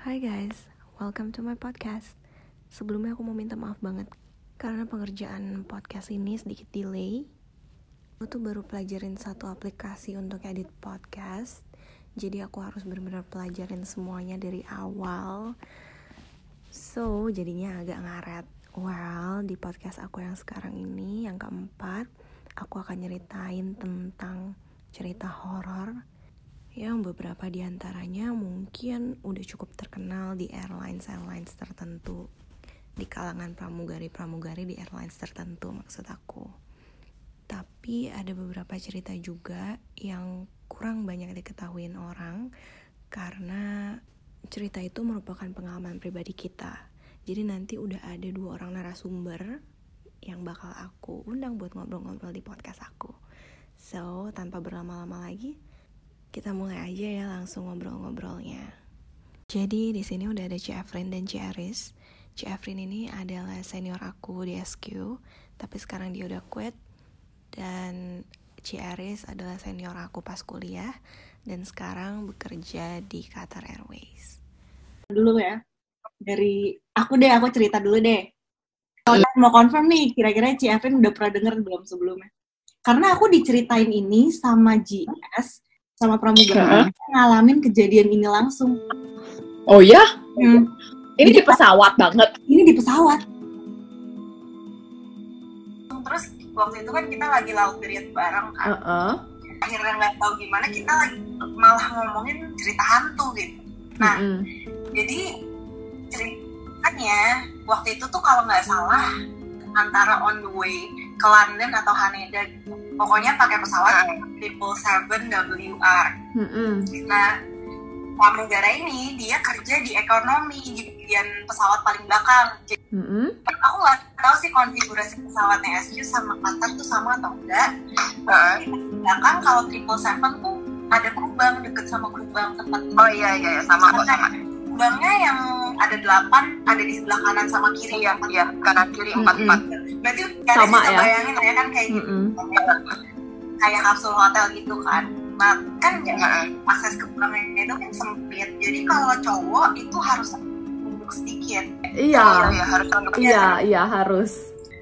Hai guys, welcome to my podcast. Sebelumnya aku mau minta maaf banget karena pengerjaan podcast ini sedikit delay. Aku tuh baru pelajarin satu aplikasi untuk edit podcast. Jadi aku harus benar-benar pelajarin semuanya dari awal. So, jadinya agak ngaret. Well, di podcast aku yang sekarang ini, yang keempat, aku akan nyeritain tentang cerita horor yang beberapa di antaranya mungkin udah cukup terkenal di airlines-airlines tertentu. Di kalangan pramugari-pramugari di airlines tertentu maksud aku. Tapi ada beberapa cerita juga yang kurang banyak diketahui orang karena cerita itu merupakan pengalaman pribadi kita. Jadi nanti udah ada dua orang narasumber yang bakal aku undang buat ngobrol-ngobrol di podcast aku. So tanpa berlama-lama lagi kita mulai aja ya langsung ngobrol-ngobrolnya. Jadi di sini udah ada Ci Afrin dan Ci Aris. Ci Afrin ini adalah senior aku di SQ, tapi sekarang dia udah quit. Dan Ci Aris adalah senior aku pas kuliah dan sekarang bekerja di Qatar Airways. Dulu ya, dari aku deh, aku cerita dulu deh. Kalau mau confirm nih, kira-kira Ci Afrin udah pernah denger belum sebelumnya? Karena aku diceritain ini sama GS, sama pramugari uh -huh. ngalamin kejadian ini langsung. Oh ya? Hmm. Ini di pesawat banget. Ini di pesawat. Terus waktu itu kan kita lagi laut period bareng kan. Uh -uh. Akhirnya nggak tahu gimana kita lagi malah ngomongin cerita hantu gitu. Nah, uh -uh. jadi ceritanya waktu itu tuh kalau nggak salah antara on the way ke London atau Haneda gitu pokoknya pakai pesawat triple seven WR. Mm-hmm. Nah, pramugara ini dia kerja di ekonomi di bagian pesawat paling belakang. Jadi, mm-hmm. aku nggak tahu sih konfigurasi pesawatnya SQ sama Qatar tuh sama atau enggak. Uh. Belakang kalau triple seven tuh ada kubang deket sama kubang tempat. Oh iya iya, iya. sama kok sama. Kubangnya yang ada delapan ada di sebelah kanan sama kiri ya, iya kanan kiri empat empat. Berarti sama ya? bayangin ya kan kayak gitu. Kayak kapsul hotel gitu kan. Nah kan jangan akses ke belakangnya itu kan sempit. Jadi kalau cowok itu harus duduk sedikit. Iya. Iya harus iya iya harus.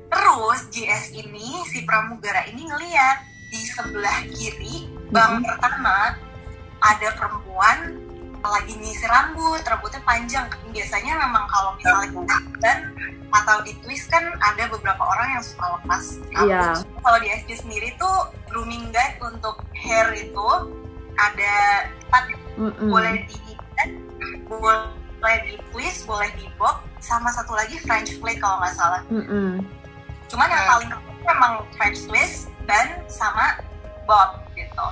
Terus GS ini si pramugara ini ngeliat di sebelah kiri bang mm -hmm. pertama ada perempuan lagi nyisir rambut, rambutnya panjang. Biasanya memang kalau misalnya dan atau di twist kan ada beberapa orang yang suka lepas rambut. Yeah. Kalau di SG sendiri tuh grooming guide untuk hair itu ada empat mm -mm. boleh di boleh di twist, boleh di bob, sama satu lagi French plait kalau nggak salah. Mm -mm. Cuman yang paling memang French twist dan sama bob gitu.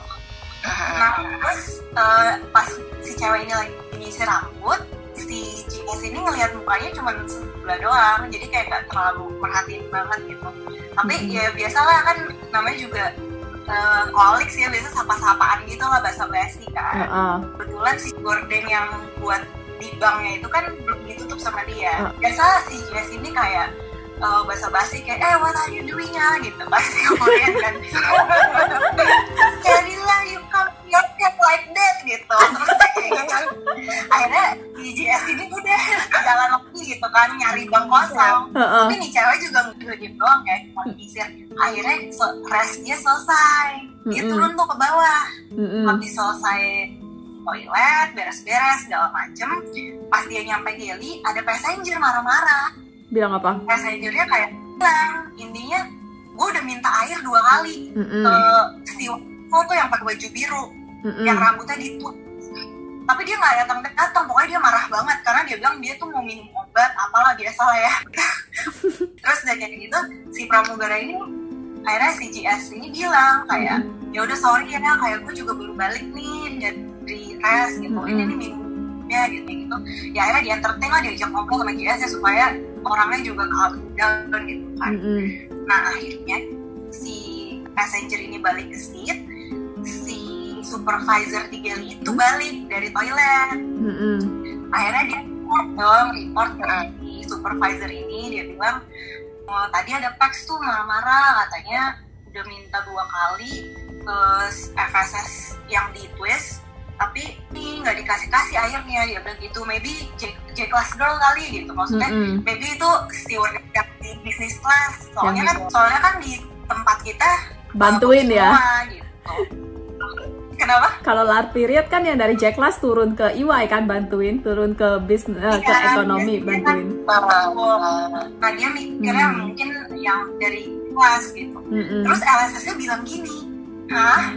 Nah terus uh, pas si cewek ini lagi nyisir rambut, si GS ini ngelihat mukanya cuma sebelah doang, jadi kayak gak terlalu perhatiin banget gitu. Tapi hmm. ya biasalah kan namanya juga uh, kolik sih ya biasa sapa-sapaan gitu lah bahasa basi kan. Uh -uh. Kebetulan si gorden yang buat di banknya itu kan belum ditutup sama dia. Uh. Biasa si GS ini kayak uh, bahasa basi kayak eh what are you doing ya gitu pasti kemudian kan jadilah you your like that gitu. Terus gitu akhirnya di JS ini udah jalan lagi gitu kan nyari bank kosong. Uh-uh. tapi nih cewek juga nggak gitu doang ya cuma disir akhirnya so, restnya selesai. Dia mm-hmm. turun tuh ke bawah. Mm-hmm. habis selesai toilet beres-beres segala macem pas dia nyampe Delhi ada passenger marah-marah. Bilang apa? Passengernya kayak bilang intinya gue udah minta air dua kali mm-hmm. ke steward foto yang pakai baju biru mm-hmm. yang rambutnya ditutup tapi dia nggak datang datang pokoknya dia marah banget karena dia bilang dia tuh mau minum obat apalah biasa lah ya terus kayak gitu si pramugara ini akhirnya si GS ini bilang kayak ya udah sorry ya kayak gue juga baru balik nih dari tes gitu mm-hmm. ini nih minumnya gitu gitu ya akhirnya dia entertain lah diajak ngobrol sama GS ya supaya orangnya juga calm down gitu kan mm-hmm. nah akhirnya si passenger ini balik ke seat supervisor tiga itu balik dari toilet mm-hmm. akhirnya dia report dong report ke si supervisor ini dia bilang oh, tadi ada fax tuh marah-marah katanya udah minta dua kali ke FSS yang di twist tapi ini nggak dikasih kasih airnya dia bilang gitu maybe J, J class girl kali gitu maksudnya Mm-mm. maybe itu steward yang di bisnis class soalnya Yang kan soalnya kan di tempat kita Bantuin ya. semua, gitu. Kenapa Kalau lar period kan yang dari Jack Class turun ke EY kan bantuin, turun ke bisnis eh, ke Iya, ekonomi biasanya bantuin. nah dia mikirnya Hmm. mungkin yang dari kelas gitu Mm-mm. terus LSS-nya bilang gini hah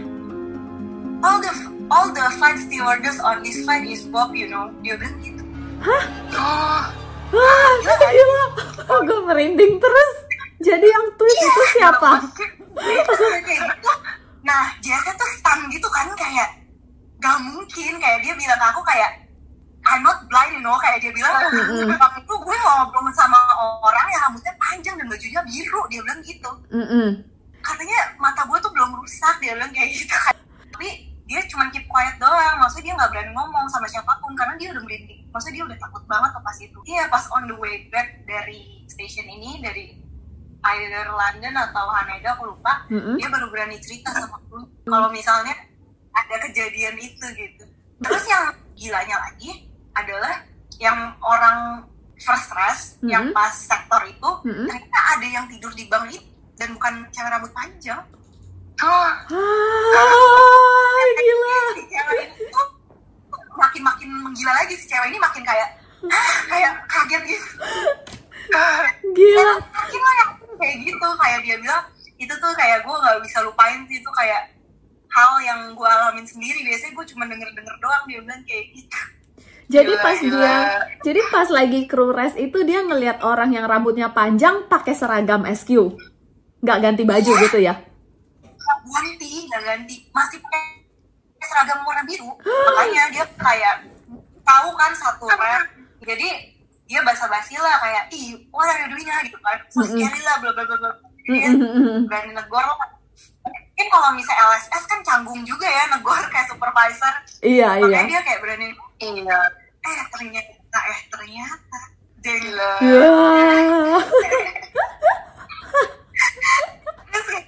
all the all the flight stewardess on this flight is Bob you know dia bilang gitu hah oh Wah, gila. Gue merinding terus. Jadi yang twist itu siapa? nah Jesse tuh stun gitu kan kayak gak mungkin kayak dia bilang ke aku kayak I'm not blind you know kayak dia bilang waktu itu gue ngobrol sama orang yang rambutnya panjang dan bajunya biru dia bilang gitu. Mm-mm. katanya mata gue tuh belum rusak dia bilang kayak gitu kan. Tapi dia cuma keep quiet doang maksudnya dia nggak berani ngomong sama siapa pun karena dia udah merinding. Maksudnya dia udah takut banget tuh pas itu. Iya pas on the way back dari station ini dari either London atau Haneda aku lupa Mm-mm. dia baru berani cerita sama aku kalau misalnya ada kejadian itu gitu terus yang gilanya lagi adalah yang orang first rush yang Mhm. pas sektor itu Mm-mm. ternyata ada yang tidur di bank itu dan bukan cewek rambut panjang oh Ah, gila. si cewek itu tuh makin makin menggila lagi si cewek ini makin kayak "Hah?" kayak kaget gitu Gila. makin lah yang kayak gitu kayak dia bilang itu tuh kayak gue nggak bisa lupain sih itu kayak hal yang gue alamin sendiri. Biasanya gue cuma denger denger doang dia bilang kayak gitu. Jadi Gila, pas gila. dia, jadi pas lagi crew rest itu dia ngelihat orang yang rambutnya panjang pakai seragam SQ, nggak ganti baju gitu ya? Nggak ganti nggak ganti. Masih pakai seragam warna biru. Makanya dia kayak tahu kan satu rep. Jadi dia basa-basi lah kayak ih what are you doing ya?" gitu kan. So scary lah bla bla bla bla berani negor lah. Mungkin kalau misalnya LSS kan canggung juga ya negor kayak supervisor. Iya iya. makanya dia kayak berani iya. Eh ternyata eh ternyata. Deng Ya. Terus kayak,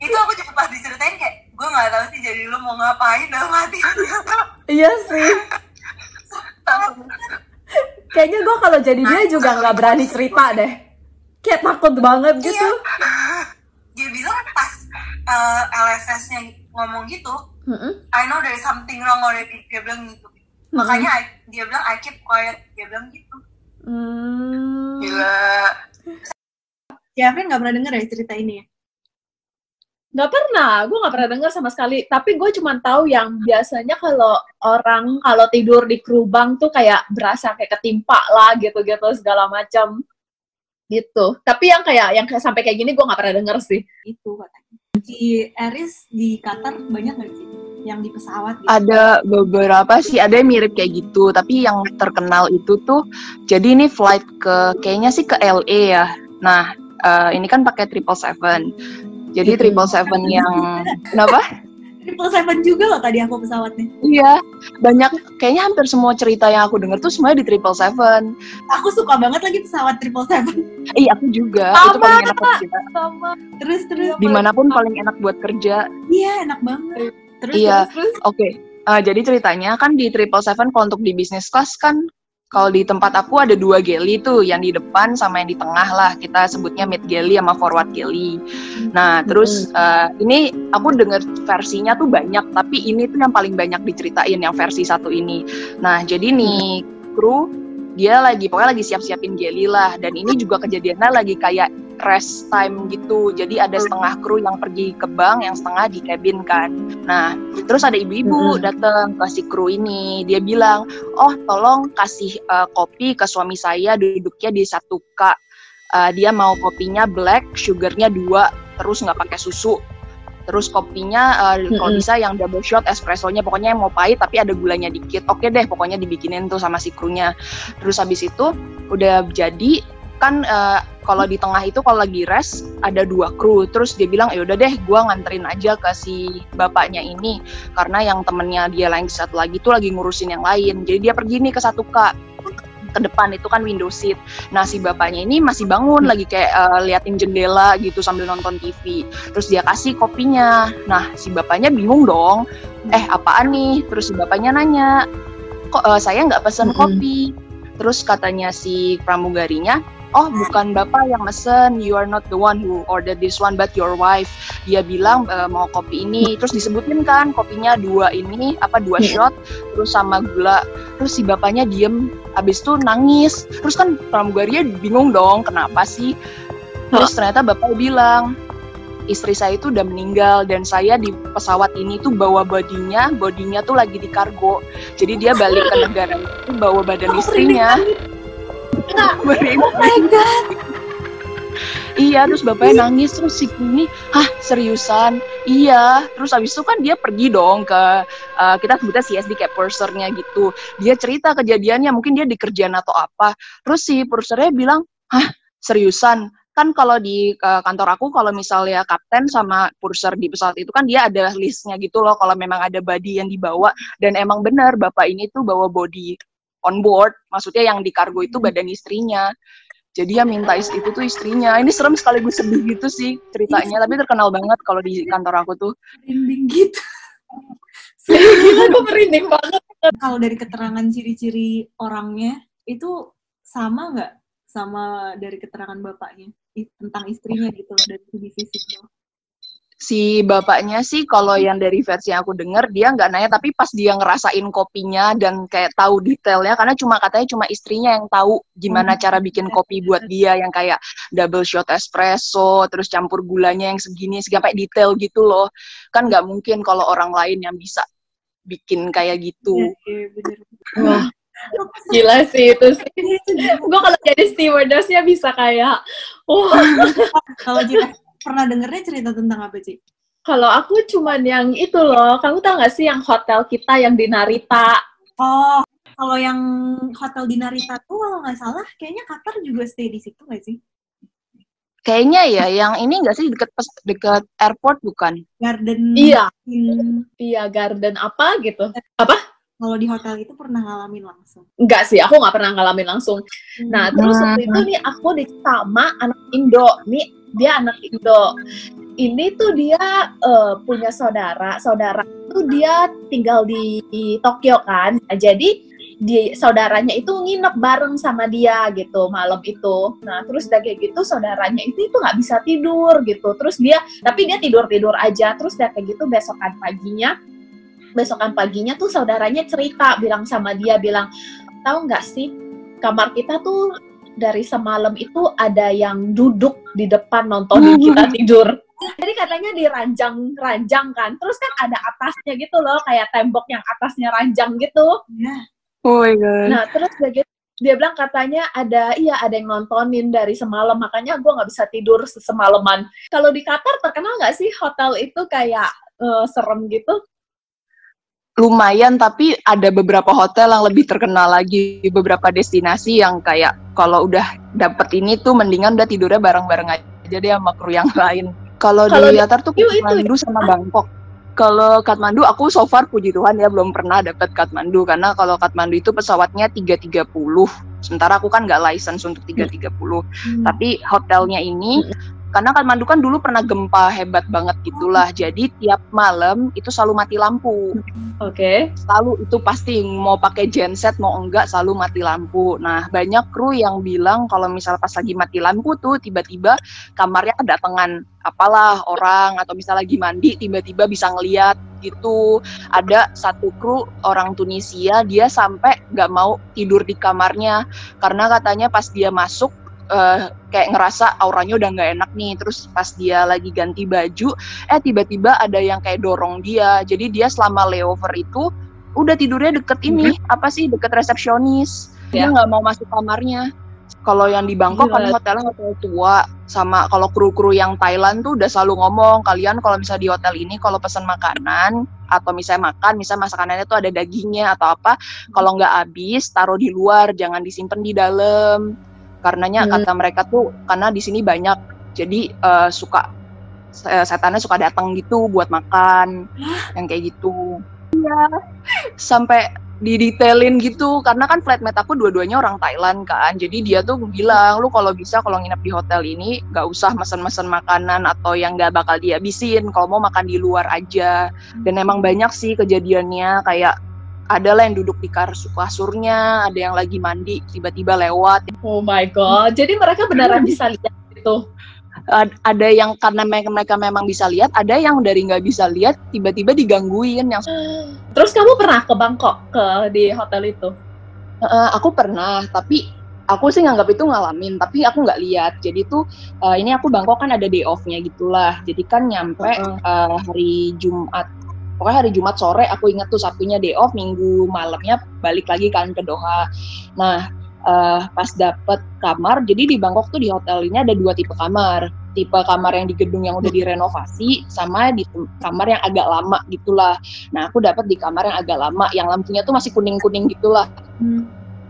itu aku juga pas diceritain kayak gue nggak tahu sih jadi lu mau ngapain dalam hati Iya sih. Kayaknya gue kalau jadi dia juga nggak berani cerita deh. Kayak takut banget gitu. Iya. dia bilang pas uh, LSS-nya ngomong gitu Mm-mm. I know there is something wrong already dia bilang gitu makanya I- dia bilang I keep quiet dia bilang gitu Hmm. Kevin nggak pernah denger ya cerita ini ya? Nggak pernah, gue nggak pernah dengar sama sekali. Tapi gue cuma tahu yang biasanya kalau orang kalau tidur di kerubang tuh kayak berasa kayak ketimpa lah gitu-gitu segala macam gitu. Tapi yang kayak yang kayak sampai kayak gini gue nggak pernah denger sih. Itu katanya. Di Eris di Qatar banyak nggak sih yang di pesawat gitu? Ada beberapa sih, ada yang mirip kayak gitu. Tapi yang terkenal itu tuh, jadi ini flight ke, kayaknya sih ke LA ya. Nah, eh, ini kan pakai triple seven. Jadi triple seven yang, kenapa? Triple Seven juga loh tadi aku pesawatnya. Iya, banyak. Kayaknya hampir semua cerita yang aku denger tuh semuanya di triple seven. Aku suka banget lagi pesawat Triple Seven. Iya, aku juga. Sama. Itu paling enak buat kita. Sama. Terus terus. Di mana pun paling enak buat kerja. Iya enak banget. Terus Iya. terus terus. Oke, eh, jadi ceritanya kan di triple seven kalau untuk di bisnis kelas kan kalau di tempat aku ada dua galley tuh, yang di depan sama yang di tengah lah. Kita sebutnya mid galley sama forward galley. Nah, terus eh, ini aku dengar versinya tuh banyak, tapi ini tuh yang paling banyak diceritain yang versi satu ini. Nah, jadi nih kru dia lagi pokoknya lagi siap-siapin galley lah. Dan ini juga kejadiannya lagi kayak rest time gitu. Jadi ada setengah kru yang pergi ke bank yang setengah di cabin kan. Nah terus ada ibu-ibu Mm-mm. datang ke si kru ini. Dia bilang oh tolong kasih eh, kopi ke suami saya duduknya di satu kak Eh, dia mau kopinya black sugarnya dua terus nggak pakai susu terus kopinya eh, kalau Mm-mm. bisa yang double shot espressonya pokoknya yang mau pahit tapi ada gulanya dikit. Oke deh pokoknya dibikinin tuh sama si krunya. Terus habis itu udah jadi kan eh, kalau di tengah itu kalau lagi rest ada dua kru. Terus dia bilang ya udah deh gua nganterin aja ke si bapaknya ini. Karena yang temennya dia lain satu lagi tuh lagi ngurusin yang lain. Jadi dia pergi nih ke satu kak ke depan itu kan window seat. Nah si bapaknya ini masih bangun lagi kayak uh, liatin jendela gitu sambil nonton TV. Terus dia kasih kopinya. Nah si bapaknya bingung dong. Eh apaan nih? Terus si bapaknya nanya, kok uh, saya nggak pesen kopi? Terus katanya si pramugarinya, oh bukan bapak yang mesen, you are not the one who ordered this one, but your wife. Dia bilang e, mau kopi ini, terus disebutin kan kopinya dua ini, apa dua shot, terus sama gula. Terus si bapaknya diem, abis itu nangis. Terus kan pramugarinya bingung dong, kenapa sih? Terus ternyata bapak bilang, istri saya itu udah meninggal dan saya di pesawat ini tuh bawa bodinya, bodinya tuh lagi di kargo. Jadi dia balik ke negara itu bawa badan istrinya. Oh my god. Iya, terus bapaknya nangis terus si ini, hah seriusan? Iya, terus abis itu kan dia pergi dong ke uh, kita sebutnya CSD kayak pursernya gitu. Dia cerita kejadiannya, mungkin dia di kerjaan atau apa. Terus si pursernya bilang, hah seriusan? kan kalau di uh, kantor aku kalau misalnya kapten sama purser di pesawat itu kan dia ada listnya gitu loh kalau memang ada body yang dibawa dan emang benar bapak ini tuh bawa body on board maksudnya yang di kargo itu badan istrinya jadi ya minta ist itu tuh istrinya ini serem sekaligus sedih gitu sih ceritanya tapi terkenal banget kalau di kantor aku tuh Merinding gitu. Gila gue merinding banget. Kalau dari keterangan ciri-ciri orangnya itu sama nggak sama dari keterangan bapaknya tentang istrinya gitu dari segi fisiknya? Si bapaknya sih kalau yang dari versi yang aku dengar dia nggak nanya tapi pas dia ngerasain kopinya dan kayak tahu detailnya karena cuma katanya cuma istrinya yang tahu gimana Hmm. cara bikin kopi buat dia yang kayak double shot espresso terus campur gulanya yang segini sampai detail gitu loh kan nggak mungkin kalau orang lain yang bisa bikin kayak gitu Iya, iya. Wah, gila sih itu sih. Gue kalau jadi stewardessnya bisa kayak, wah. Kalau Cik pernah dengernya cerita tentang apa Cik? Kalau aku cuman yang itu loh, kamu tau gak sih yang hotel kita yang di Narita? Oh, kalau yang hotel di Narita tuh kalau nggak salah kayaknya Qatar juga stay di situ nggak sih? kayaknya ya yang ini nggak sih deket deket airport bukan Garden Iya, Inn. iya garden apa gitu. kalau di hotel itu pernah ngalamin langsung. Enggak sih, aku nggak pernah ngalamin langsung. Nah, terus Hmm. waktu itu nih aku di sama anak Indo. Nih, dia anak Indo. Ini tuh dia eh, punya saudara. Saudara tuh dia tinggal di, di Tokyo kan. Nah, jadi di saudaranya itu nginep bareng sama dia gitu malam itu. Nah, terus udah kayak gitu saudaranya itu itu nggak bisa tidur gitu. Terus dia tapi dia tidur-tidur aja. Terus udah kayak gitu besokan paginya besokan paginya tuh saudaranya cerita bilang sama dia bilang tahu nggak sih kamar kita tuh dari semalam itu ada yang duduk di depan nontonin kita tidur. Jadi katanya di ranjang-ranjang kan, terus kan ada atasnya gitu loh, kayak tembok yang atasnya ranjang gitu. Ya, oh my god Nah terus dia gitu, dia bilang katanya ada iya ada yang nontonin dari semalam, makanya gue nggak bisa tidur semalaman. Kalau di Qatar terkenal nggak sih hotel itu kayak eh, serem gitu? Lumayan tapi ada beberapa hotel yang lebih terkenal lagi. Beberapa destinasi yang kayak kalau udah dapet ini tuh mendingan udah tidurnya bareng-bareng aja deh sama kru yang lain. Kalau di Qatar tuh itu- Kathmandu sama Bangkok. Kalau Kathmandu aku so far puji Tuhan ya belum pernah dapet Kathmandu karena kalau Kathmandu itu pesawatnya 330 sementara aku kan nggak license untuk 330 Hmm. tapi hotelnya ini karena Kathmandu kan dulu pernah gempa hebat banget gitulah jadi tiap malam itu selalu mati lampu Oke. selalu itu pasti mau pakai genset mau enggak selalu mati lampu. Nah banyak kru yang bilang kalau misal pas lagi mati lampu tuh tiba-tiba kamarnya kedatangan apalah orang atau misal lagi mandi tiba-tiba bisa ngeliat gitu. Ada satu kru orang Tunisia dia sampai nggak mau tidur di kamarnya karena katanya pas dia masuk eh, kayak ngerasa auranya udah nggak enak nih. Terus pas dia lagi ganti baju eh tiba-tiba ada yang kayak dorong dia. Jadi dia selama layover itu udah tidurnya deket ini. Apa sih? Deket resepsionis. Dia Ya. nggak mau masuk kamarnya. Kalau yang di Bangkok kan Gila. hotelnya hotel tua. Sama kalau kru-kru yang Thailand tuh udah selalu ngomong kalian kalau misalnya di hotel ini kalau pesan makanan atau misalnya makan misalnya masakannya tuh ada dagingnya atau apa kalau nggak habis taruh di luar jangan disimpan di dalam karenanya Hmm. kata mereka tuh karena di sini banyak jadi eh, suka se- setannya suka datang gitu buat makan yang kayak gitu. Iya. Sampai didetailin gitu karena kan flatmate aku dua-duanya orang Thailand kan jadi dia tuh bilang lu kalau bisa kalau nginep di hotel ini nggak usah mesen-mesen makanan atau yang nggak bakal dihabisin kalau mau makan di luar aja. Dan emang banyak sih kejadiannya kayak ada lah yang duduk di kasur kasurnya ada yang lagi mandi tiba-tiba lewat Oh my god. Jadi mereka beneran bisa lihat gitu. Ad- ada yang karena mereka, mereka memang bisa lihat ada yang dari nggak bisa lihat tiba-tiba digangguin yang Terus kamu pernah ke Bangkok ke di hotel itu? Eh, aku pernah, tapi aku sih nganggap itu ngalamin, tapi aku nggak lihat. Jadi tuh eh, ini aku Bangkok kan ada day off-nya gitulah. Jadi kan nyampe Heeh. eh, hari Jumat, pokoknya hari Jumat sore aku inget tuh Sabtunya day off, Minggu malamnya balik lagi kan ke Doha. Nah eh, pas dapet kamar, jadi di Bangkok tuh di hotel ini ada dua tipe kamar. Tipe kamar yang di gedung yang udah direnovasi, sama di kamar yang agak lama gitulah. Nah aku dapet di kamar yang agak lama, yang lampunya tuh masih kuning-kuning gitulah.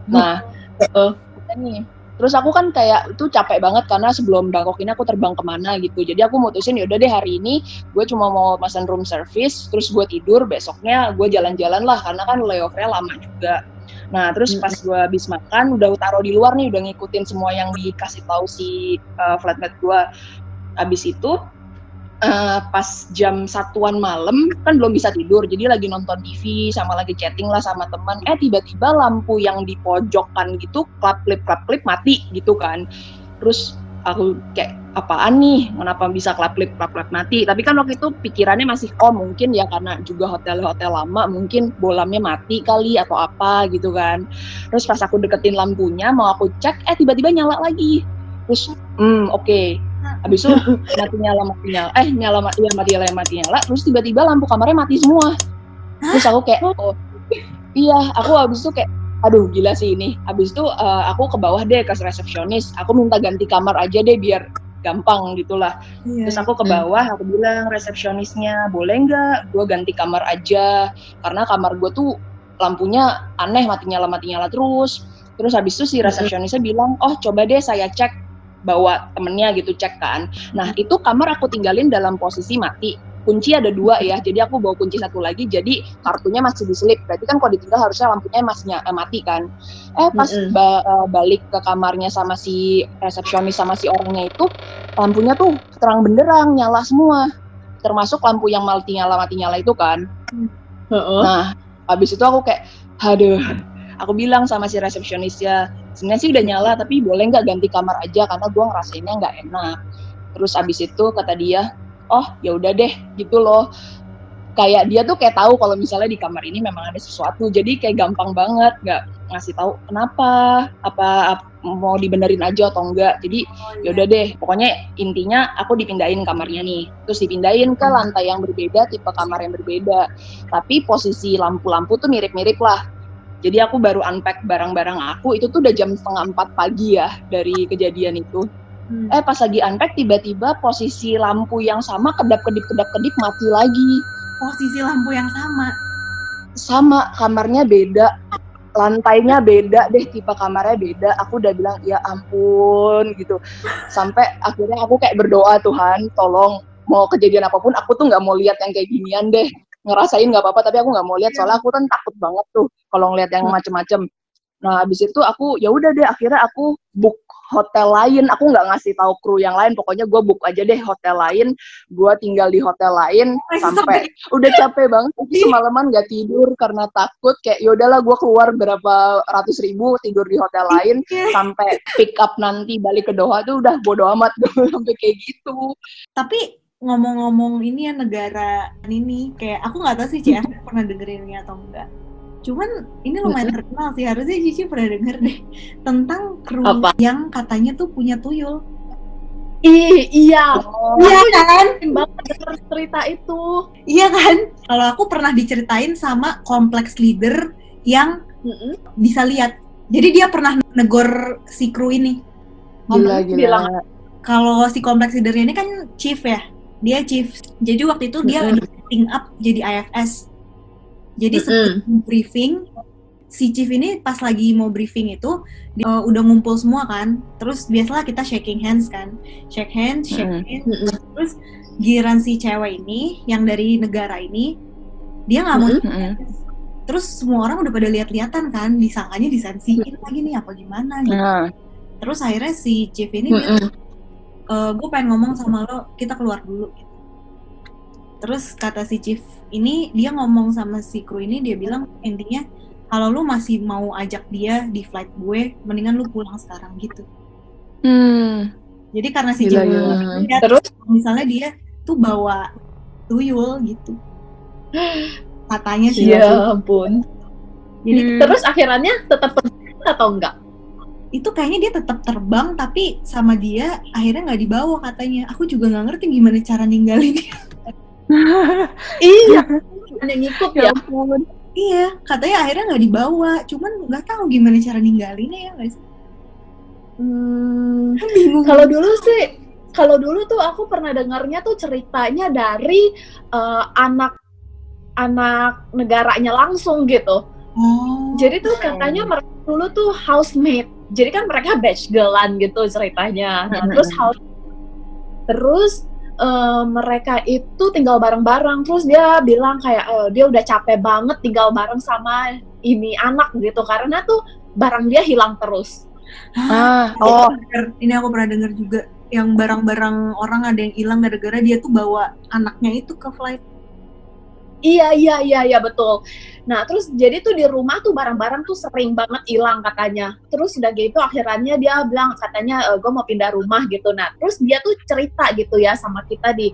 Nah, Heeh. udah nih. Terus aku kan kayak itu capek banget karena sebelum Bangkok ini aku terbang ke mana gitu. Jadi aku mutusin yaudah deh hari ini gue cuma mau pesan room service, terus gue tidur, besoknya gue jalan-jalan lah karena kan layovernya lama juga. Nah terus pas gue habis makan udah taruh di luar nih, udah ngikutin semua yang dikasih tahu si uh, flatmate gue. Habis itu eh, pas jam satuan malam kan belum bisa tidur jadi lagi nonton TV sama lagi chatting lah sama teman. Eh tiba-tiba lampu yang di pojokan gitu klap klip klap klip mati gitu kan. Terus aku kayak apaan nih? Kenapa bisa klap klip klap klip mati? Tapi kan waktu itu pikirannya masih oh mungkin ya karena juga hotel-hotel lama mungkin bolamnya mati kali atau apa gitu kan. Terus pas aku deketin lampunya mau aku cek eh tiba-tiba nyala lagi. Terus hmm oke habis itu mati nyala mati nyala eh nyala mati ya mati nyala mati nyala terus tiba-tiba lampu kamarnya mati semua. Terus aku kayak oh iya aku habis itu kayak aduh gila sih ini. Habis itu eh, aku ke bawah deh ke resepsionis aku minta ganti kamar aja deh biar gampang gitulah Iya. terus aku ke bawah aku bilang resepsionisnya boleh nggak gue ganti kamar aja? Karena kamar gue tuh lampunya aneh mati nyala mati nyala terus. Terus habis itu si resepsionisnya bilang oh coba deh saya cek bawa temennya gitu cek kan. Nah itu kamar aku tinggalin dalam posisi mati. Kunci ada dua ya jadi aku bawa kunci satu lagi jadi kartunya masih diselip. Berarti kan kalau ditinggal harusnya lampunya masih eh, mati kan. Eh pas Mm-mm. ba- eh, balik ke kamarnya sama si resepsionis sama si orangnya itu lampunya tuh terang benderang nyala semua. Termasuk lampu yang mati nyala mati nyala itu kan. Heeh. Nah, habis itu aku kayak, aduh, aku bilang sama si resepsionisnya, sebenarnya sih udah nyala, tapi boleh nggak ganti kamar aja karena gua ngerasainnya nggak enak. Terus habis itu kata dia, oh ya udah deh, gitu loh. Kayak dia tuh kayak tahu kalau misalnya di kamar ini memang ada sesuatu, jadi kayak gampang banget nggak ngasih tahu kenapa, apa, ap- mau dibenerin aja atau enggak. Jadi ya udah deh pokoknya intinya aku dipindahin kamarnya nih terus dipindahin ke lantai yang berbeda tipe kamar yang berbeda tapi posisi lampu-lampu tuh mirip-mirip lah jadi aku baru unpack barang-barang aku itu tuh udah jam setengah empat pagi ya dari kejadian itu. Hmm. eh pas lagi unpack tiba-tiba posisi lampu yang sama kedap-kedip kedap-kedip mati lagi. Posisi lampu yang sama. sama kamarnya beda. Lantainya beda deh tipe kamarnya beda. Aku udah bilang ya ampun gitu. Sampai akhirnya aku kayak berdoa Tuhan tolong mau kejadian apa pun aku tuh nggak mau lihat yang kayak ginian deh ngerasain nggak apa-apa tapi aku nggak mau lihat. Soalnya aku kan takut banget tuh kalau ngeliat yang macem-macem. Nah habis itu aku ya udah deh akhirnya aku book hotel lain. Aku nggak ngasih tahu kru yang lain. Pokoknya gue book aja deh hotel lain. Gue tinggal di hotel lain sampai udah capek banget. Itu semalaman nggak tidur karena takut kayak yaudahlah gue keluar berapa ratus ribu tidur di hotel lain sampai pick up nanti balik ke Doha. Tuh udah bodo amat sampai kayak gitu. Tapi ngomong-ngomong ini ya negara ini kayak aku nggak tahu sih CF pernah dengerin ini atau enggak. Cuman ini lumayan terkenal sih harusnya Cici pernah denger deh tentang kru Apa? yang katanya tuh punya tuyul. Ih, iya. Iya kan? Banget cerita itu. Iya kan? Kalau aku pernah diceritain sama kompleks leader yang Mm-mm. bisa lihat. Jadi dia pernah negor si kru ini. gila Ngomong gila bilang, Kalau si kompleks leader ini kan chief ya, dia chief. Jadi waktu itu dia Mm-mm. lagi setting up jadi IFS. Jadi Mm-mm. sebelum briefing, si chief ini pas lagi mau briefing itu dia uh, udah ngumpul semua kan. Terus biasalah kita shaking hands kan, shake hands, shake Mm-mm. hands. Mm-mm. Terus giliran si cewek ini yang dari negara ini, dia nggak mau Mm-mm. Mm-mm. terus semua orang udah pada lihat-lihatan kan disangkanya disensiin lagi nih apa gimana gitu Nah, terus akhirnya si Chief ini bilang Mm-mm. gue pengen ngomong sama lo kita keluar dulu gitu. terus kata si Chief ini dia ngomong sama si kru ini dia bilang intinya kalau lu masih mau ajak dia di flight gue mendingan lu pulang sekarang gitu hmm, jadi karena si Gila, Chief lihat Terus misalnya dia tuh bawa tuyul gitu katanya sih ya ampun. jadi Hmm. Terus akhirnya tetap pergi atau enggak? Itu kayaknya dia tetap terbang tapi sama dia akhirnya nggak dibawa katanya aku juga nggak ngerti gimana cara ninggalin dia Iya. Hanya ngikut ya. ya ampun. iya katanya akhirnya nggak dibawa cuman nggak tahu gimana cara ninggalinnya ya sih Hmm, bingung kalau dulu sih, kalau dulu tuh aku pernah dengarnya tuh ceritanya dari eh, anak anak negaranya langsung gitu. oh Jadi tuh katanya mereka dulu tuh housemate. Jadi kan mereka batch girlan gitu ceritanya. Nah, terus house terus eh, mereka itu tinggal bareng-bareng. Terus dia bilang kayak eh, dia udah capek banget tinggal bareng sama ini anak gitu karena tuh barang dia hilang terus. Ah, oh oh, ini aku pernah dengar juga yang barang-barang orang ada yang hilang gara-gara dia tuh bawa anaknya itu ke flight Iya iya iya iya betul. Nah terus jadi tuh di rumah tuh barang-barang tuh sering banget hilang katanya. Terus udah gitu akhirnya dia bilang katanya gue mau pindah rumah gitu. Nah terus dia tuh cerita gitu ya sama kita di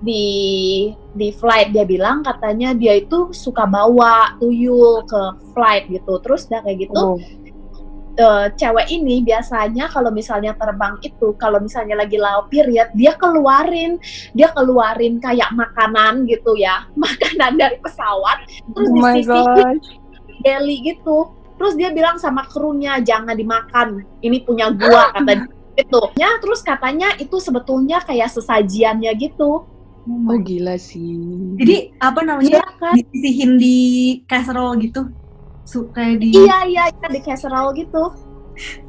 di di flight dia bilang katanya dia itu suka bawa tuyul ke flight gitu. Terus udah kayak gitu oh. Eh, cewek ini biasanya kalau misalnya terbang itu kalau misalnya lagi low period dia keluarin dia keluarin kayak makanan gitu ya makanan dari pesawat terus Oh disisihin deli gitu. Terus dia bilang sama krunya jangan dimakan ini punya gua kata gitu. Ya terus katanya itu sebetulnya kayak sesajiannya gitu. Oh gila sih. jadi apa namanya? Iya kan? Disisihin di casserole gitu kayak di Iya iya iya di casserole gitu.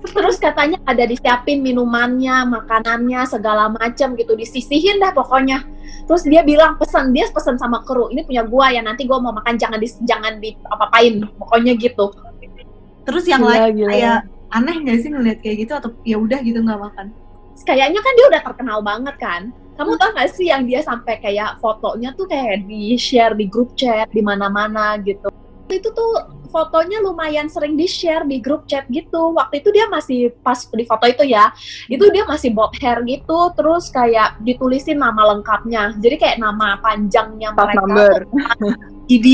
Terus katanya ada disiapin minumannya, makanannya segala macam gitu disisihin dah pokoknya. Terus dia bilang pesan dia pesan sama kru ini punya gua ya nanti gua mau makan jangan di jangan di apa-apain pokoknya gitu. terus yang Gila, lain gila. kayak aneh nggak sih ngeliat kayak gitu atau ya udah gitu nggak makan Kayaknya kan dia udah terkenal banget kan. Kamu tau gak sih yang dia sampai kayak fotonya tuh kayak di share di grup chat di mana-mana gitu. Itu tuh fotonya lumayan sering di share di grup chat gitu. Waktu itu dia masih pas di foto itu ya, itu dia masih bob hair gitu, terus kayak ditulisin nama lengkapnya. Jadi kayak nama panjangnya Staff mereka. number. ID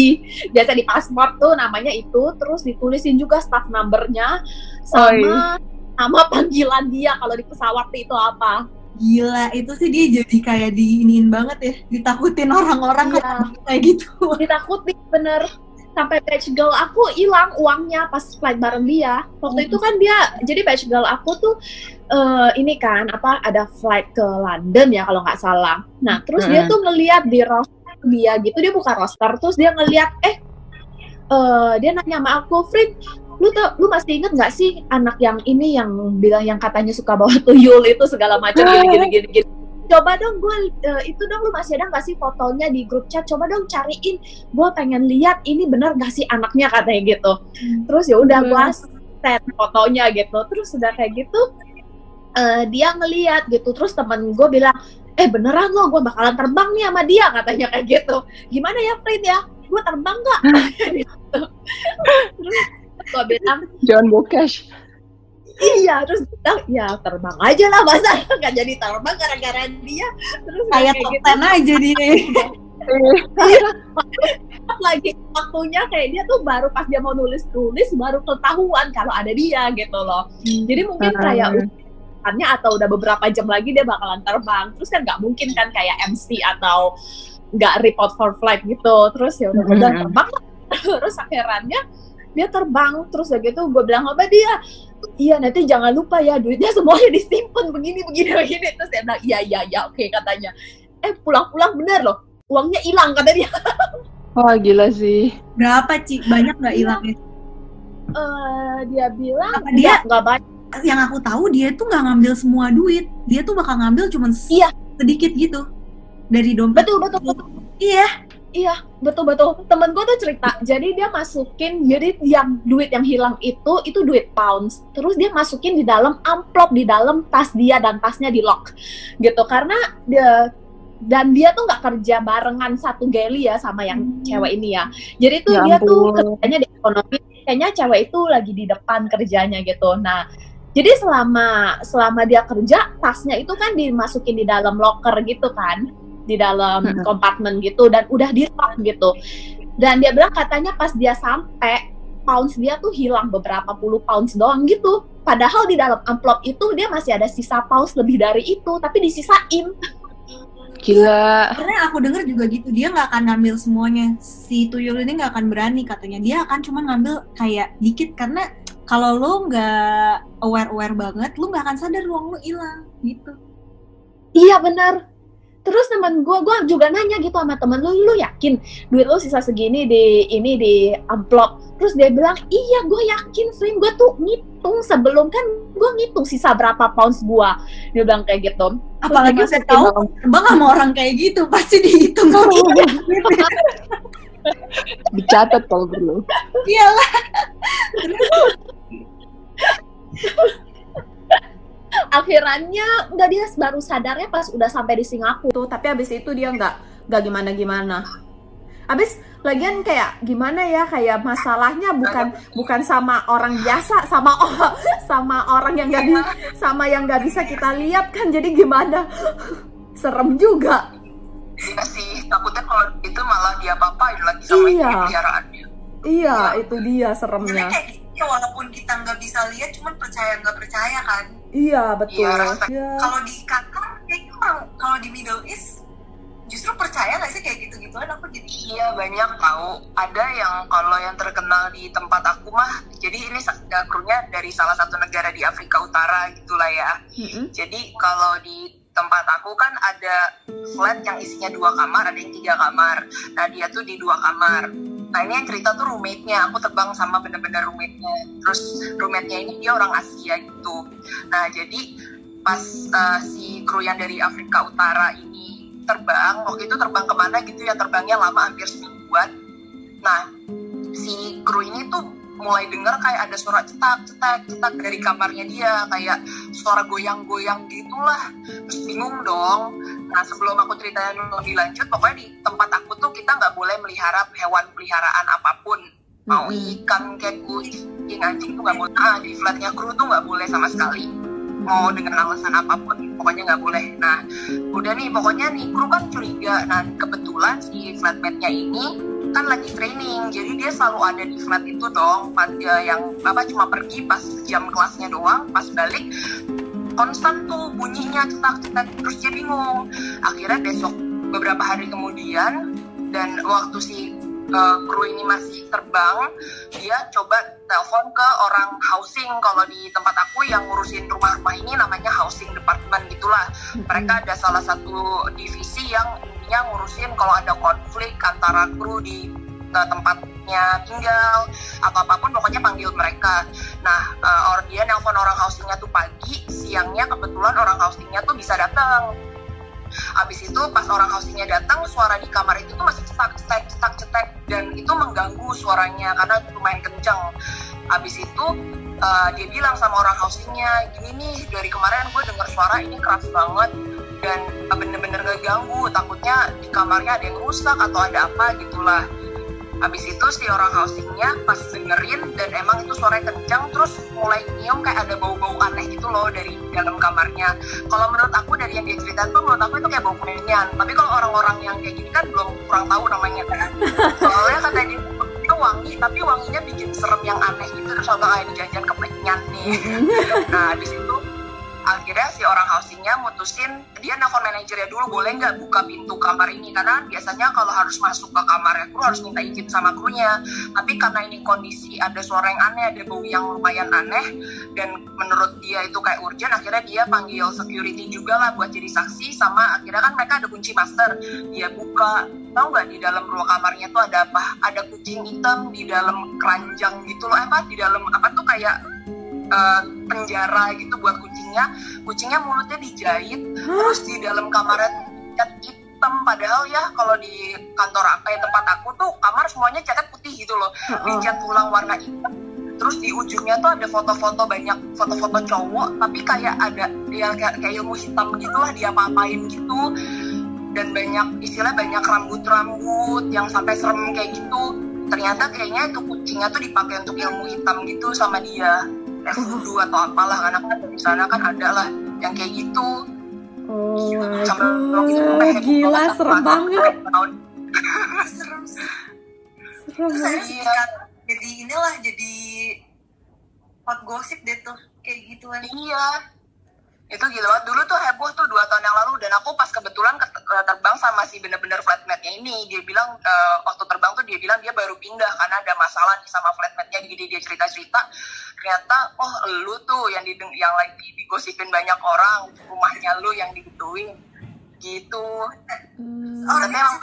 biasa di paspor tuh namanya itu, terus ditulisin juga staff numbernya sama nama panggilan dia kalau di pesawat itu apa. gila itu sih dia jadi kayak diiniin banget ya ditakutin orang-orang Iya. kayak gitu ditakutin bener sampai batch girl aku hilang uangnya pas flight bareng dia. Waktu itu kan dia jadi batch girl aku tuh eh, ini kan apa ada flight ke London ya kalau nggak salah. Nah terus dia Hmm. tuh ngeliat di roster dia gitu dia buka roster terus dia ngeliat eh eh, dia nanya sama aku Frit lu tau, lu masih inget nggak sih anak yang ini yang bilang yang katanya suka bawa tuyul itu segala macam gini gini gini gini coba dong gue itu dong lu masih ada nggak sih fotonya di grup chat? Coba dong cariin. Gue pengen lihat ini bener gak sih anaknya katanya gitu. Terus ya udah gue set fotonya gitu. Terus udah kayak gitu eh, dia ngeliat gitu. Terus temen gue bilang eh beneran lo gue bakalan terbang nih sama dia katanya kayak gitu. Gimana ya Frit ya? Gue terbang nggak? Gitu. terus gue bilang John Bokesh. Iya terus bilang ya terbang aja lah masa nggak jadi terbang gara-gara dia. Terus kayak top gitu. 10 aja dia. Pas lagi waktunya kayak dia tuh baru pas dia mau nulis tulis baru ketahuan kalau ada dia gitu loh. Jadi mungkin kayak ucapannya atau udah beberapa jam lagi dia bakalan terbang. Terus kan nggak mungkin kan kayak MC atau nggak report for flight gitu. Terus ya udah udah Mhm. terbang terus akhirnya dia terbang. Terus udah gitu gue bilang apa dia iya nanti jangan lupa ya duitnya semuanya disimpan begini begini begini. Terus dia bilang iya iya iya oke katanya. Eh pulang-pulang bener loh uangnya hilang kata dia. Wah gila sih. berapa Ci? banyak nggak hilangnya? Eh, dia bilang Apa dia- nggak banyak. Yang aku tahu dia tuh nggak ngambil semua duit. Dia tuh bakal ngambil cuman Iya. sedikit gitu. Dari dompet. Betul betul betul. Iya iya betul betul temen gue tuh cerita jadi dia masukin jadi yang duit yang hilang itu itu duit pounds. Terus dia masukin di dalam amplop di dalam tas dia dan tasnya di lock. Gitu karena dia dan dia tuh nggak kerja barengan satu geli ya sama yang Hmm. cewek ini ya. Jadi tuh Ya dia tuh kerjanya di ekonomi kayaknya cewek itu lagi di depan kerjanya gitu. Nah jadi selama selama dia kerja tasnya itu kan dimasukin di dalam locker gitu kan di dalam Mm-mm. kompartemen gitu dan udah di lock gitu dan dia bilang katanya pas dia sampai pounds dia tuh hilang beberapa puluh pounds doang gitu padahal di dalam amplop itu dia masih ada sisa pounds lebih dari itu tapi disisain Gila. Karena aku denger juga gitu, dia nggak akan ngambil semuanya. Si tuyul ini nggak akan berani katanya. Dia akan cuma ngambil kayak dikit karena kalau lo nggak aware-aware banget, lo nggak akan sadar uang lo hilang gitu. Iya benar. Terus teman gue, gue juga nanya gitu sama temen lu, lu yakin duit lu sisa segini di ini di amplop? Terus dia bilang, iya gue yakin, Slim. Gue tuh ngitung sebelum kan gue ngitung sisa berapa pounds gue. Dia bilang kayak gitu. Apalagi dimasukin tahu terbang sama orang kayak gitu, pasti dihitung. Dicatat kalau perlu. Iyalah. Akhirannya nggak dia baru sadarnya pas udah sampai di Singapura. tuh tapi abis itu dia nggak nggak gimana gimana abis lagian kayak gimana ya kayak masalahnya bukan bukan sama orang biasa sama orang sama orang yang nggak sama yang nggak bisa kita lihat kan jadi gimana serem juga Iya sih, takutnya kalau itu malah dia apa-apain lagi sama Iya. peliharaannya. iya itu dia seremnya kayak gitu, ya, walaupun kita nggak bisa lihat, cuman percaya nggak percaya kan. Iya betul Iya, rasa- Iya. Kalau di Qatar, kayaknya orang kalau di Middle East justru percaya nggak sih kayak gitu-gituan? Aku jadi iya banyak tahu. Ada yang kalau yang terkenal di tempat aku mah, jadi ini uh, krunya dari salah satu negara di Afrika Utara gitulah ya. Mm-mm. Jadi kalau di tempat aku kan ada flat yang isinya dua kamar, ada yang tiga kamar. Nah dia tuh di dua kamar. Nah ini yang cerita tuh roommate-nya, aku terbang sama bener-bener roommate-nya. Terus roommate-nya ini dia orang Asia gitu. Nah jadi pas uh, si kru yang dari Afrika Utara ini terbang, waktu itu terbang ke mana gitu ya, terbangnya lama hampir semingguan. Nah si kru ini tuh mulai dengar kayak ada suara cetak cetak cetak dari kamarnya dia kayak suara goyang-goyang gitulah. Terus bingung dong. Nah sebelum aku ceritain lebih lanjut pokoknya di tempat aku tuh kita nggak boleh melihara hewan peliharaan apa pun. Mau ikan kayak kucing anjing tuh nggak boleh. Ah di flatnya kru tuh nggak boleh sama sekali. Mau dengan alasan apa pun pokoknya nggak boleh. Nah udah nih pokoknya nih kru kan curiga. Nah kebetulan si flatmate-nya ini kan lagi training jadi dia selalu ada di flat itu dong. Yang apa cuma pergi pas jam kelasnya doang pas balik konstan tuh bunyinya cetak-cetak terus dia bingung. Akhirnya besok beberapa hari kemudian dan waktu si uh, kru ini masih terbang dia coba telepon ke orang housing kalau di tempat aku yang ngurusin rumah-rumah ini namanya housing department gitulah. Mereka ada salah satu divisi yang intinya ngurusin kalau ada konflik antara kru di uh, tempatnya tinggal atau apa pun pokoknya panggil mereka. Nah uh, or dia nelpon orang housingnya tuh pagi siangnya kebetulan orang housingnya tuh bisa datang Abis itu pas orang housingnya datang, suara di kamar itu tuh masih cetak, cetak, cetak, cetak, dan itu mengganggu suaranya karena lumayan kencang. Abis itu uh, dia bilang sama orang housingnya, gini nih dari kemarin gue dengar suara ini keras banget ngeganggu. Takutnya di kamarnya ada yang rusak atau ada apa gitulah. Abis itu si orang housingnya pas dengerin dan emang itu suaranya kencang terus mulai nyium kayak ada bau-bau aneh gitu loh dari dalam kamarnya. Kalau menurut aku dari yang dia ceritain tuh menurut aku itu kayak bau kemenyan. Tapi kalau orang-orang yang kayak gini kan belum kurang tahu namanya kan. Soalnya kata dia itu wangi tapi wanginya bikin serem yang aneh gitu terus abang ah ini janjian kemenyan nih. nah di situ akhirnya si orang housingnya mutusin dia nelfon manajernya dulu boleh nggak buka pintu kamar ini? Karena biasanya kalau harus masuk ke kamarnya kru harus minta izin sama krunya. Tapi karena ini kondisi ada suara yang aneh ada bau yang lumayan aneh dan menurut dia itu kayak urgent akhirnya dia panggil security juga lah buat jadi saksi sama akhirnya kan mereka ada kunci master. Dia buka tahu nggak di dalam ruang kamarnya tuh ada apa? Ada kucing hitam di dalam keranjang gitu loh. Apa? Di dalam apa tuh kayak uh, penjara gitu buat kucingnya. Kucingnya mulutnya dijahit terus di dalam kamarnya cat hitam. Padahal ya kalau di kantor kayak tempat aku tuh kamar semuanya catnya putih gitu loh. Dicat ulang warna hitam terus di ujungnya tuh ada foto-foto banyak foto-foto cowok tapi kayak ada yang kayak, kayak ilmu hitam gitulah dia apa-apain gitu. Dan banyak istilah banyak rambut-rambut yang sampai serem kayak gitu. Ternyata kayaknya itu kucingnya tuh dipakai untuk ilmu hitam gitu sama dia kayak voodoo atau apalah karena kan di sana kan ada lah yang kayak gitu Oh my god, gila serem banget. tahun serem sih Serem terus banget. jadi inilah jadi hot gossip deh tuh kayak gituan Iya. Itu gila banget. Dulu tuh heboh tuh dua tahun yang lalu dan aku pas kebetulan ke- eh, terbang sama si bener-bener flatmate-nya ini. Dia bilang eh, waktu terbang tuh dia bilang dia baru pindah karena ada masalah nih sama flatmate-nya. Jadi dia cerita-cerita ternyata oh lu tuh yang dideng yang lagi digosipin banyak orang rumahnya lu yang digituin gitu. Hmm. orang Tapi emang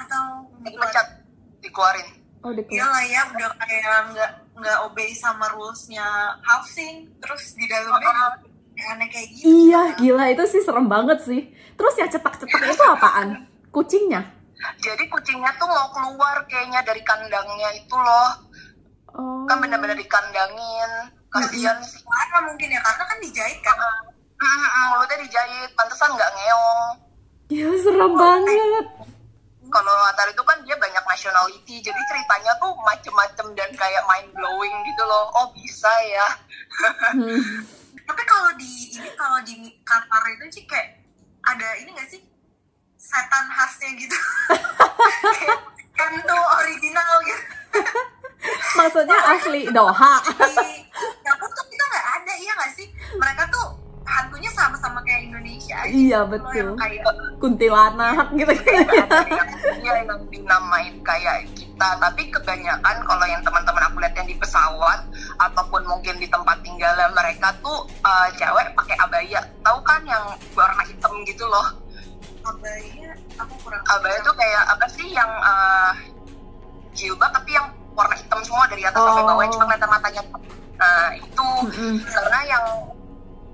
atau dipecat dikeluarin. Oh, di iyalah ya udah kayak nggak nggak obey sama rulesnya housing terus di dalamnya yang aneh kayak gitu Iya, gila itu sih serem banget sih. Terus yang cetak-cetak itu apaan? Kucingnya? Jadi kucingnya tuh mau keluar kayaknya dari kandangnya itu loh. Oh. kan bener-bener dikandangin kasihan sih karena mungkin ya karena kan dijahit kan mulutnya dijahit pantesan nggak ngeong Ya serem banget. kalau Atar itu kan dia banyak nationality jadi ceritanya tuh macem-macem dan kayak mind blowing gitu loh oh bisa ya Hmm. tapi kalau di ini kalau di Qatar itu sih kayak ada ini gak sih? Setan khasnya gitu. Kan tuh original gitu. Maksudnya asli Doha. di dapur tuh kita nggak ada iya nggak sih? Mereka tuh hantunya sama-sama kayak Indonesia aja Iya, gitu loh, betul. yang kayak Kuntilanak gitu. ada yang dinamain kayak kita tapi kebanyakan kalau yang teman-teman aku lihat yang di pesawat ataupun mungkin di tempat tinggalnya mereka tuh eh, cewek pakai abaya tahu kan yang warna hitam gitu loh abaya aku kurang abaya tuh kayak apa sih yang eh, jilbab tapi yang warna hitam semua dari atas sampai bawah Oh. cuma kelihatan matanya nah itu Mm-mm. karena yang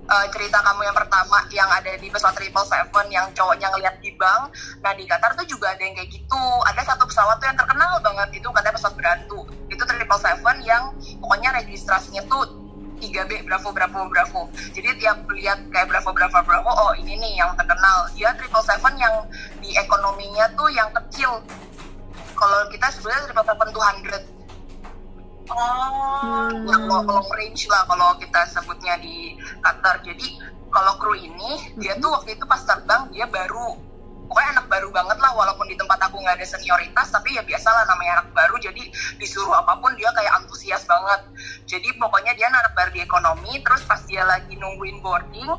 eh, cerita kamu yang pertama yang ada di pesawat triple seven yang cowoknya ngeliat di bank. Nah di Qatar tuh juga ada yang kayak gitu. Ada satu pesawat tuh yang terkenal banget. Itu katanya pesawat berantu itu triple seven yang pokoknya registrasinya tuh 3B Bravo Bravo Bravo. Jadi tiap lihat kayak Bravo Bravo Bravo oh ini nih yang terkenal. Dia triple seven yang di ekonominya tuh yang kecil. Kalau kita sebenarnya triple seven 200 oh yang long, long range lah kalau kita sebutnya di Qatar. Jadi kalau kru ini dia tuh waktu itu pas terbang dia baru pokoknya anak baru banget lah walaupun di tempat aku nggak ada senioritas tapi ya biasalah namanya anak baru. Jadi disuruh apa pun dia kayak antusias banget. Jadi pokoknya dia anak baru di ekonomi terus pas dia lagi nungguin boarding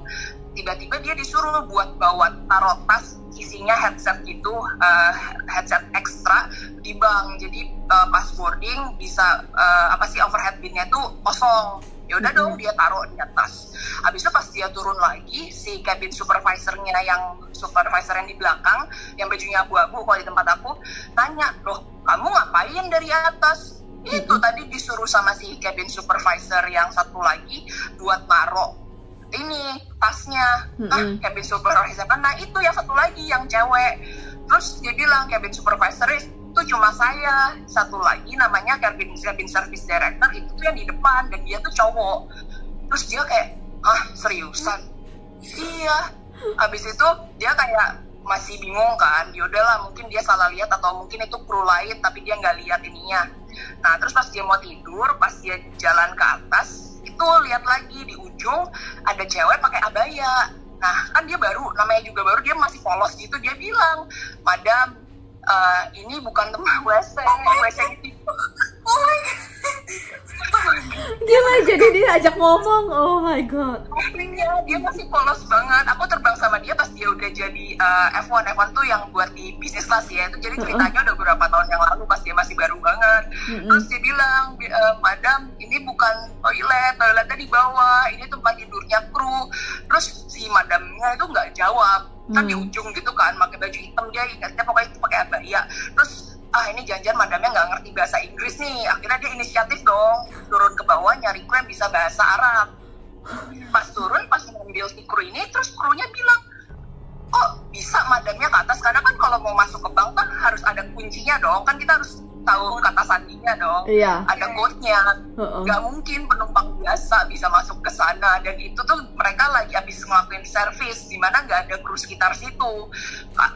tiba-tiba dia disuruh buat bawa taruh tas isinya headset gitu eh, headset ekstra di bank. Jadi eh, pas boarding bisa eh, apa sih overhead binnya tuh kosong. Ya udah dong dia taruh di atas. Habis itu pas dia turun lagi si cabin supervisornya yang supervisor yang di belakang yang bajunya abu-abu kalau di tempat aku tanya loh kamu ngapain dari atas? Itu tadi disuruh sama si cabin supervisor yang satu lagi buat taruh ini tasnya. Ah Mm-mm. cabin supervisor. Kan nah itu yang satu lagi yang cewek. Terus dia bilang cabin supervisor itu cuma saya. Satu lagi namanya cabin cabin service director itu tuh yang di depan dan dia tuh cowok. Terus dia kayak ah seriusan? Iya. Habis itu dia kayak masih bingung kan. Yaudahlah mungkin dia salah lihat atau mungkin itu kru lain tapi dia nggak lihat ininya. Nah terus pas dia mau tidur pas dia jalan ke atas itu lihat lagi di ujung ada cewek pakai abaya. Nah kan dia baru namanya juga baru dia masih polos gitu dia bilang madam eh, ini bukan tempat WC WC itu oh my god Gila, jadi dia ajak ngomong. Oh my god. Iya, dia masih polos banget. Aku terbang sama dia pas dia udah jadi uh, F1. F1 tuh yang buat di bisnis kelas ya. Itu jadi ceritanya udah beberapa tahun yang lalu pas dia masih baru banget. Terus dia bilang, "Bi- eh, Madam, ini bukan toilet, toiletnya di bawah. Ini tempat tidurnya kru. Terus si madamnya itu nggak jawab. Kan di Hmm. ujung gitu kan, pakai baju hitam dia ingatnya pokoknya itu pakai abaya. Terus ah ini janjian madamnya nggak ngerti bahasa Inggris nih. Akhirnya dia inisiatif dong turun ke bawah nyari kru yang bisa bahasa Arab pas turun pas ngambil si kru ini terus krunya bilang oh bisa madamnya ke atas karena kan kalau mau masuk ke bank kan harus ada kuncinya dong kan kita harus tahu kata sandinya dong. Iya. ada code-nya. Heeh. nggak mungkin penumpang biasa bisa masuk ke sana. Dan itu tuh mereka lagi habis ngelakuin servis di mana nggak ada kru sekitar situ.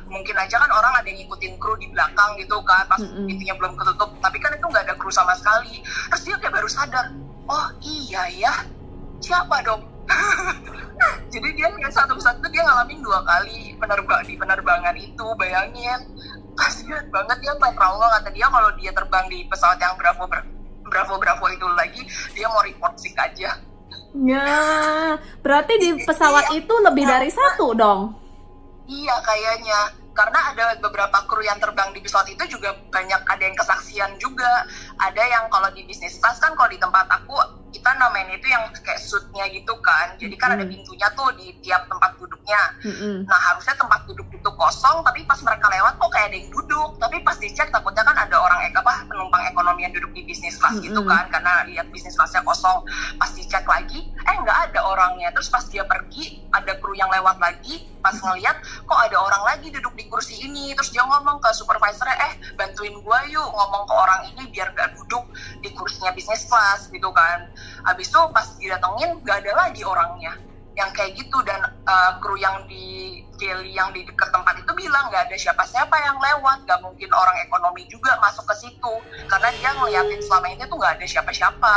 Mungkin aja kan orang ada yang ngikutin kru di belakang gitu kan pas Mm-mm. pintunya belum ketutup. Tapi kan itu nggak ada kru sama sekali. Terus dia kayak baru sadar oh iya ya siapa dong? Jadi dia kayak satu persatu dia ngalamin dua kali penerbang di penerbangan itu bayangin kasihan banget dia sampai trauma kata dia kalau dia terbang di pesawat yang Bravo Bravo Bravo itu lagi dia mau report sick aja. Ya, berarti di pesawat itu lebih dari satu dong. Iya kayaknya. Karena ada beberapa kru yang terbang di pesawat itu juga banyak ada yang kesaksian juga. Ada yang kalau di bisnis class kan kalau di tempat aku kita namain itu yang kayak suitnya gitu kan. Jadi kan ada Hmm. pintunya tuh di tiap tempat duduknya. Mm-mm. nah harusnya tempat duduk itu kosong tapi pas mereka lewat kok kayak ada yang duduk. Tapi pas dicek takutnya kan ada orang eh, apa penumpang ekonomi yang duduk di bisnis kelas gitu kan karena lihat bisnis kelasnya kosong. Pas dicek lagi eh nggak ada orangnya. Terus pas dia pergi ada kru yang lewat lagi pas ngeliat kok ada orang lagi duduk di kursi ini. Terus dia ngomong ke supervisornya eh bantuin gua yuk ngomong ke orang ini biar gak duduk di kursinya bisnis kelas gitu kan habis itu pas didatengin gak ada lagi orangnya. Yang kayak gitu dan uh, kru yang di Kelly yang di dekat tempat itu bilang nggak ada siapa-siapa yang lewat nggak mungkin orang ekonomi juga masuk ke situ. Karena dia ngeliatin selama ini tuh nggak ada siapa-siapa